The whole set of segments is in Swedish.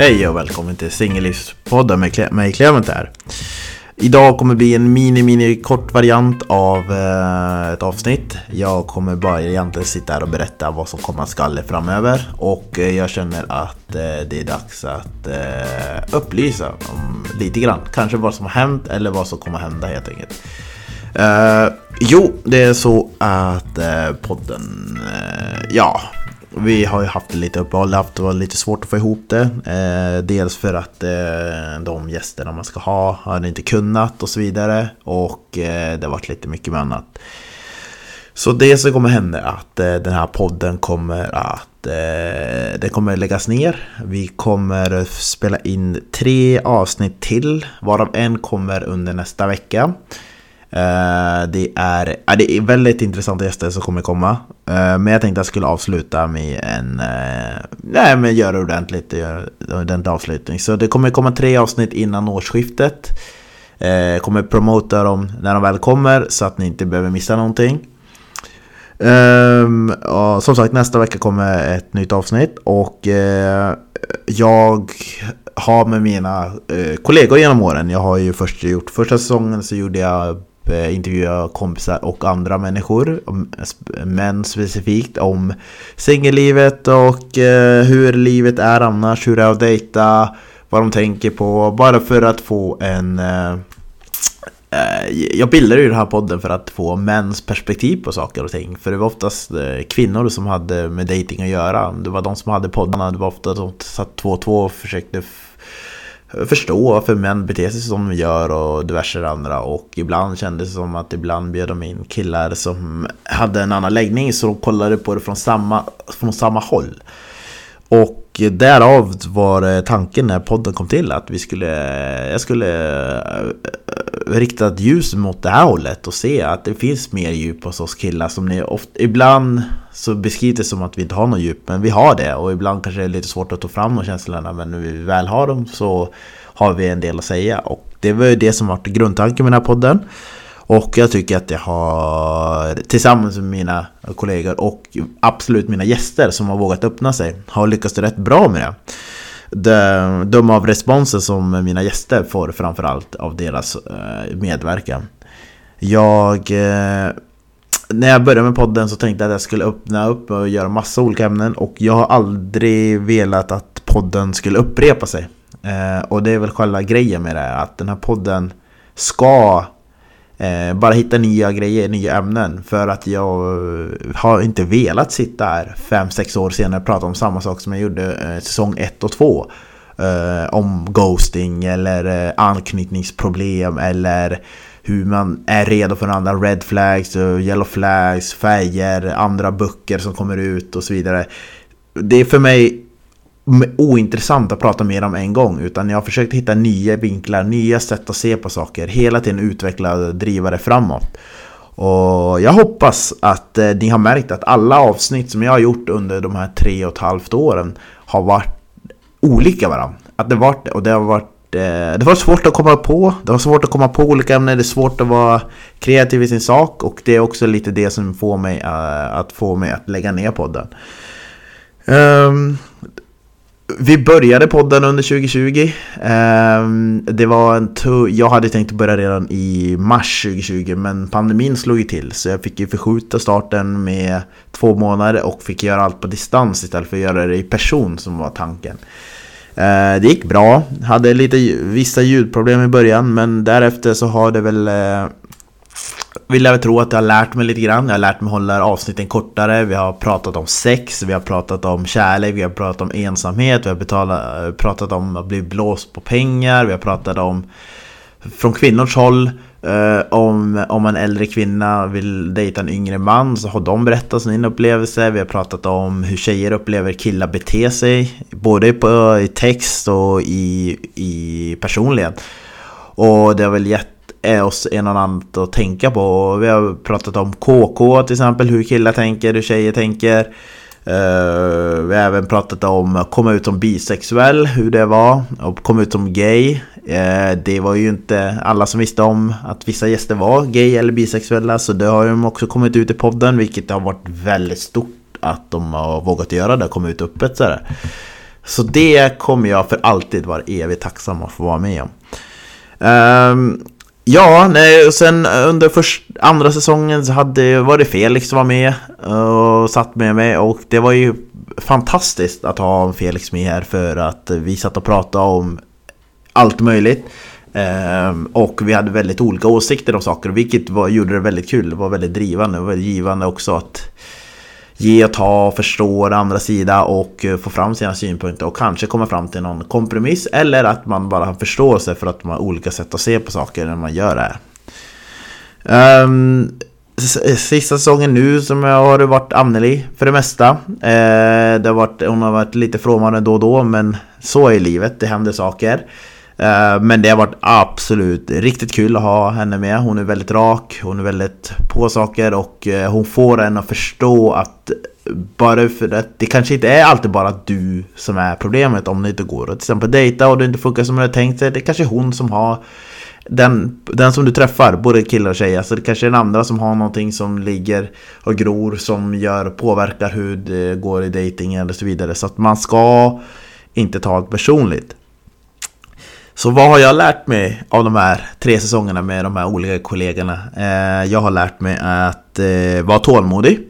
Hej och välkommen till Singellivspodden med mig Clement här. Idag kommer bli en mini mini kort variant av eh, ett avsnitt. Jag kommer bara egentligen sitta här och berätta vad som kommer att skalla framöver. Och eh, jag känner att eh, det är dags att eh, upplysa om lite grann. Kanske vad som har hänt eller vad som kommer att hända helt enkelt. Eh, jo, det är så att eh, podden, eh, ja, vi har ju haft lite uppehåll, haft det var lite svårt att få ihop det. Eh, dels för att eh, de gästerna man ska ha hade inte kunnat och så vidare. Och eh, det har varit lite mycket med annat. Så det som kommer hända är att eh, den här podden kommer att eh, den kommer läggas ner. Vi kommer spela in tre avsnitt till, varav en kommer under nästa vecka. Eh, det, är, ja, det är väldigt intressanta gäster som kommer komma. Eh, men jag tänkte att jag skulle avsluta med en... Eh, nej, men göra ordentligt, göra ordentlig avslutning. Så det kommer komma tre avsnitt innan årsskiftet. Jag kommer promota dem när de väl kommer så att ni inte behöver missa någonting. Um, och som sagt, nästa vecka kommer ett nytt avsnitt och uh, jag har med mina uh, kollegor genom åren, jag har ju först gjort första säsongen så gjorde jag Eh, intervjua kompisar och andra människor, män specifikt, om singellivet och eh, hur livet är annars, hur det är att dejta, vad de tänker på, bara för att få en eh, Jag bildade ju den här podden för att få mäns perspektiv på saker och ting. För det var oftast kvinnor som hade med dating att göra. Det var de som hade poddarna, det var ofta de satt två och två och försökte förstå varför män beter sig som de gör och diverse andra. Och ibland kändes det som att ibland bjöd de in killar som hade en annan läggning så de kollade på det från samma, från samma håll. Och därav var eh, tanken när podden kom till att vi skulle, jag skulle eh, rikta ett ljus mot det här hållet och se att det finns mer djup hos oss killar som ni ofta, ibland så beskrivs det som att vi inte har något djup men vi har det och ibland kanske det är lite svårt att ta fram de känslorna men när vi väl har dem så har vi en del att säga och det var ju det som var grundtanken med den här podden. Och jag tycker att jag har tillsammans med mina kollegor och absolut mina gäster som har vågat öppna sig har lyckats rätt bra med det. De, de av responsen som mina gäster får framförallt av deras eh, medverkan. Jag... Eh, när jag började med podden så tänkte jag att jag skulle öppna upp och göra massa olika ämnen och jag har aldrig velat att podden skulle upprepa sig. Eh, och det är väl själva grejen med det, att den här podden ska eh, bara hitta nya grejer, nya ämnen. För att jag eh, har inte velat sitta här fem sex år senare och prata om samma sak som jag gjorde eh, säsong 1 och 2. Eh, om ghosting eller eh, anknytningsproblem eller hur man är redo för andra red flags, eh, yellow flags, färger, andra böcker som kommer ut och så vidare. Det är för mig ointressant att prata mer om en gång utan jag har försökt hitta nya vinklar, nya sätt att se på saker. Hela tiden utveckla och driva det framåt. Och jag hoppas att eh, ni har märkt att alla avsnitt som jag har gjort under de här tre och ett halvt åren har varit olika varandra. Att det varit och det har varit eh, det var svårt att komma på, det var svårt att komma på olika ämnen, det är svårt att vara kreativ i sin sak och det är också lite det som får mig eh, att få mig att lägga ner podden. Ehm, vi började podden under 2020. Ehm, det var en jag hade tänkt börja redan i mars 2020 men pandemin slog ju till så jag fick ju förskjuta starten med två månader och fick göra allt på distans istället för att göra det i person som var tanken. Ehm, det gick bra, hade lite vissa ljudproblem i början men därefter så har det väl eh, vill jag väl tro att jag har lärt mig lite grann. Jag har lärt mig hålla avsnitten kortare. Vi har pratat om sex, vi har pratat om kärlek, vi har pratat om ensamhet, vi har betala, pratat om att bli blåst på pengar, vi har pratat om från kvinnors håll eh, om, om en äldre kvinna vill dejta en yngre man så har de berättat sin upplevelse. Vi har pratat om hur tjejer upplever killar bete sig. Både på, i text och i, i personlighet. Och det har väl gett är oss en och annat att tänka på. Och Vi har pratat om KK till exempel, hur killar tänker, hur tjejer tänker. Eh, vi har även pratat om att komma ut som bisexuell, hur det var. Och komma ut som gay. Eh, det var ju inte alla som visste om att vissa gäster var gay eller bisexuella. Så det har ju också kommit ut i podden, vilket har varit väldigt stort att de har vågat göra det, komma ut öppet sådär. Så det kommer jag för alltid vara evigt tacksam att få vara med om. Um, ja, nej, och sen under först, andra säsongen så hade, var det Felix som var med och satt med mig och det var ju fantastiskt att ha Felix med här för att vi satt och pratade om allt möjligt. Ehm, och vi hade väldigt olika åsikter om saker, vilket var, gjorde det väldigt kul. Det var väldigt drivande och väldigt givande också att ge och ta, förstå den andra sidan och eh, få fram sina synpunkter och kanske komma fram till någon kompromiss eller att man bara har förståelse för att man har olika sätt att se på saker när man gör det här. Um, sista säsongen nu som jag har varit Anneli för det mesta. Eh, det har varit, hon har varit lite frånvarande då och då men så är livet, det händer saker. Eh, men det har varit absolut riktigt kul att ha henne med. Hon är väldigt rak, hon är väldigt på saker och eh, hon får en att förstå att bara för att det kanske inte är alltid bara du som är problemet om det inte går att till exempel dejta och det inte funkar som du har tänkt dig. Det är kanske hon som har den, den som du träffar, både killar och tjejer, så det kanske är den andra som har någonting som ligger och gror som gör, påverkar hur det går i dejtingen eller så vidare. Så att man ska inte ta det personligt. Så vad har jag lärt mig av de här tre säsongerna med de här olika kollegorna? Eh, jag har lärt mig att eh, vara tålmodig.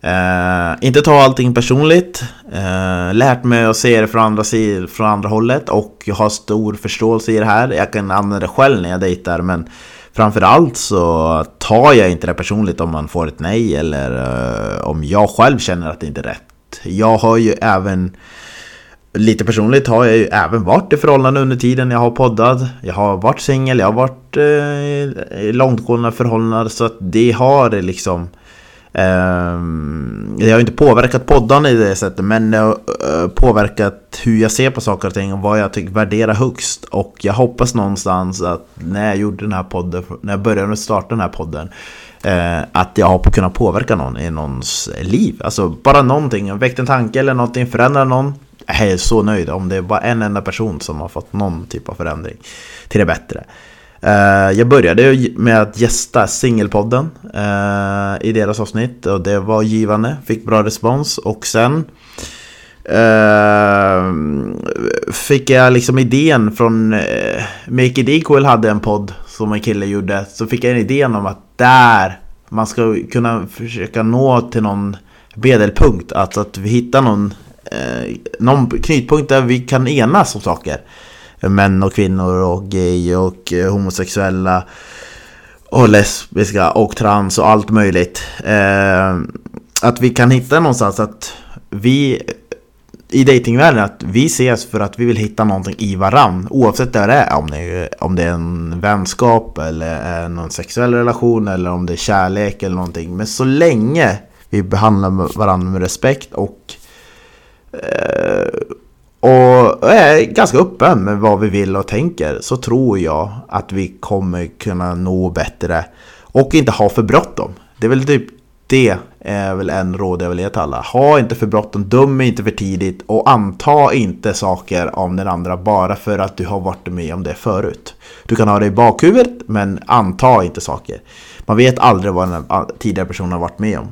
Eh, inte ta allting personligt. Eh, lärt mig att se det från andra, från andra hållet och jag har stor förståelse i det här. Jag kan använda det själv när jag dejtar men Framförallt så tar jag inte det personligt om man får ett nej eller eh, om jag själv känner att det inte är rätt. Jag har ju även Lite personligt har jag ju även varit i förhållande under tiden jag har poddat. Jag har varit singel, jag har varit eh, i långtgående förhållanden. Så att det har liksom... Eh, det har inte påverkat poddarna i det sättet men det har eh, påverkat hur jag ser på saker och ting och vad jag tycker värderar högst. Och jag hoppas någonstans att när jag gjorde den här podden, när jag började starta den här podden eh, att jag har kunnat påverka någon i någons liv. Alltså bara någonting, väckt en tanke eller någonting, förändra någon jag är så nöjd om det är bara en enda person som har fått någon typ av förändring till det bättre. Eh, jag började med att gästa Singelpodden eh, i deras avsnitt och det var givande, fick bra respons och sen eh, fick jag liksom idén från uh, Make It Equal hade en podd som en kille gjorde så fick jag en idén om att där man ska kunna försöka nå till någon bedelpunkt, alltså att vi hittar någon eh, någon knutpunkt där vi kan enas om saker. Män och kvinnor och gay och eh, homosexuella och lesbiska och trans och allt möjligt. Eh, att vi kan hitta någonstans att vi i datingvärlden att vi ses för att vi vill hitta någonting i varann oavsett vad det är. Om det är, om det är en vänskap eller eh, någon sexuell relation eller om det är kärlek eller någonting. Men så länge vi behandlar varandra med respekt och Eh, och är ganska öppen med vad vi vill och tänker så tror jag att vi kommer kunna nå bättre och inte ha för bråttom. Det är väl typ det är väl en råd jag vill ge till alla. Ha inte för bråttom, döm inte för tidigt och anta inte saker om den andra bara för att du har varit med om det förut. Du kan ha det i bakhuvudet men anta inte saker. Man vet aldrig vad den tidigare personen har varit med om.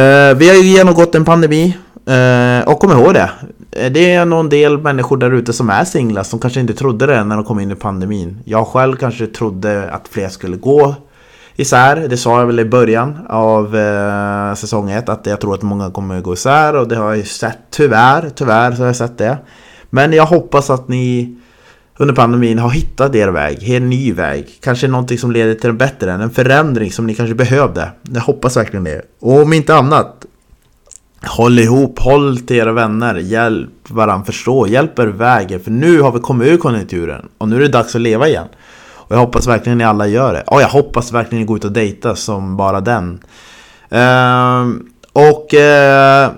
Eh, vi har ju genomgått en pandemi Eh, och kom ihåg det. Eh, det är någon del människor där ute som är singlar som kanske inte trodde det när de kom in i pandemin. Jag själv kanske trodde att fler skulle gå isär. Det sa jag väl i början av eh, säsong 1 att jag tror att många kommer gå isär och det har jag ju sett tyvärr. Tyvärr så har jag sett det. Men jag hoppas att ni under pandemin har hittat er väg, en ny väg. Kanske någonting som leder till en bättre, en förändring som ni kanske behövde. Jag hoppas verkligen det. Och om inte annat, Håll ihop, håll till era vänner, hjälp varandra förstå, hjälp er vägen. För nu har vi kommit ur konjunkturen och nu är det dags att leva igen. Och jag hoppas verkligen ni alla gör det. Och jag hoppas verkligen ni går ut och dejtar som bara den. Uh, och uh,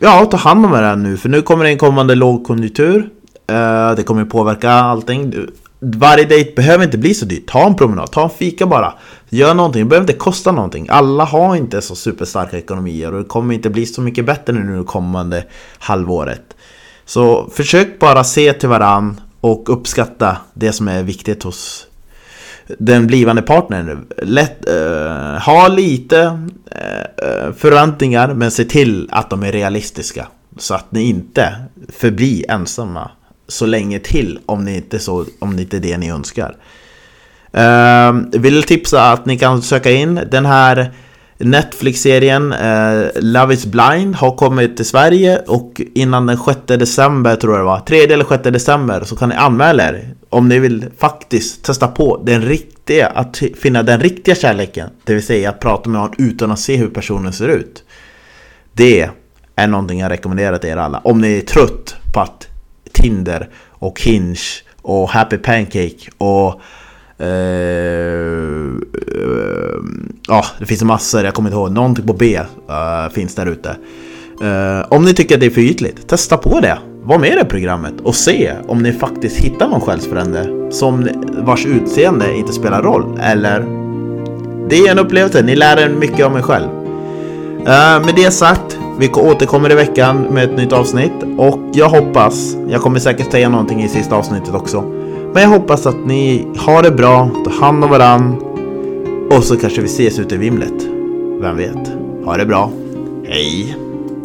ja, ta hand om er nu. För nu kommer det en kommande lågkonjunktur. Uh, det kommer påverka allting. Varje dejt behöver inte bli så dyrt. Ta en promenad, ta en fika bara. Gör någonting, det behöver inte kosta någonting. Alla har inte så superstarka ekonomier och det kommer inte bli så mycket bättre nu det kommande halvåret. Så försök bara se till varann och uppskatta det som är viktigt hos den blivande partnern. Lätt, uh, ha lite uh, förväntningar men se till att de är realistiska. Så att ni inte förblir ensamma så länge till om det inte, så, om det inte är det ni önskar. Uh, vill tipsa att ni kan söka in den här Netflix-serien uh, Love is blind har kommit till Sverige och innan den 6 december tror jag det var, 3 eller 6 december så kan ni anmäla er om ni vill faktiskt testa på den riktiga, att finna den riktiga kärleken. Det vill säga att prata med någon utan att se hur personen ser ut. Det är någonting jag rekommenderar till er alla. Om ni är trött på att Tinder och Hinge och Happy Pancake och Uh, uh, ja, det finns massor, jag kommer inte ihåg. Någonting på B uh, finns där ute. om ni tycker att det är för ytligt, testa på det. Var med i det programmet och se om ni faktiskt hittar någon själsfrände som vars utseende inte spelar roll. Eller det är en upplevelse, ni lär er mycket om er själv. med det sagt, vi återkommer i veckan med ett nytt avsnitt och jag hoppas, jag kommer säkert säga någonting i sista avsnittet också. Men jag hoppas att ni har det bra, tar hand om varann och så kanske vi ses ute i vimlet. Vem vet? Ha det bra. Hej!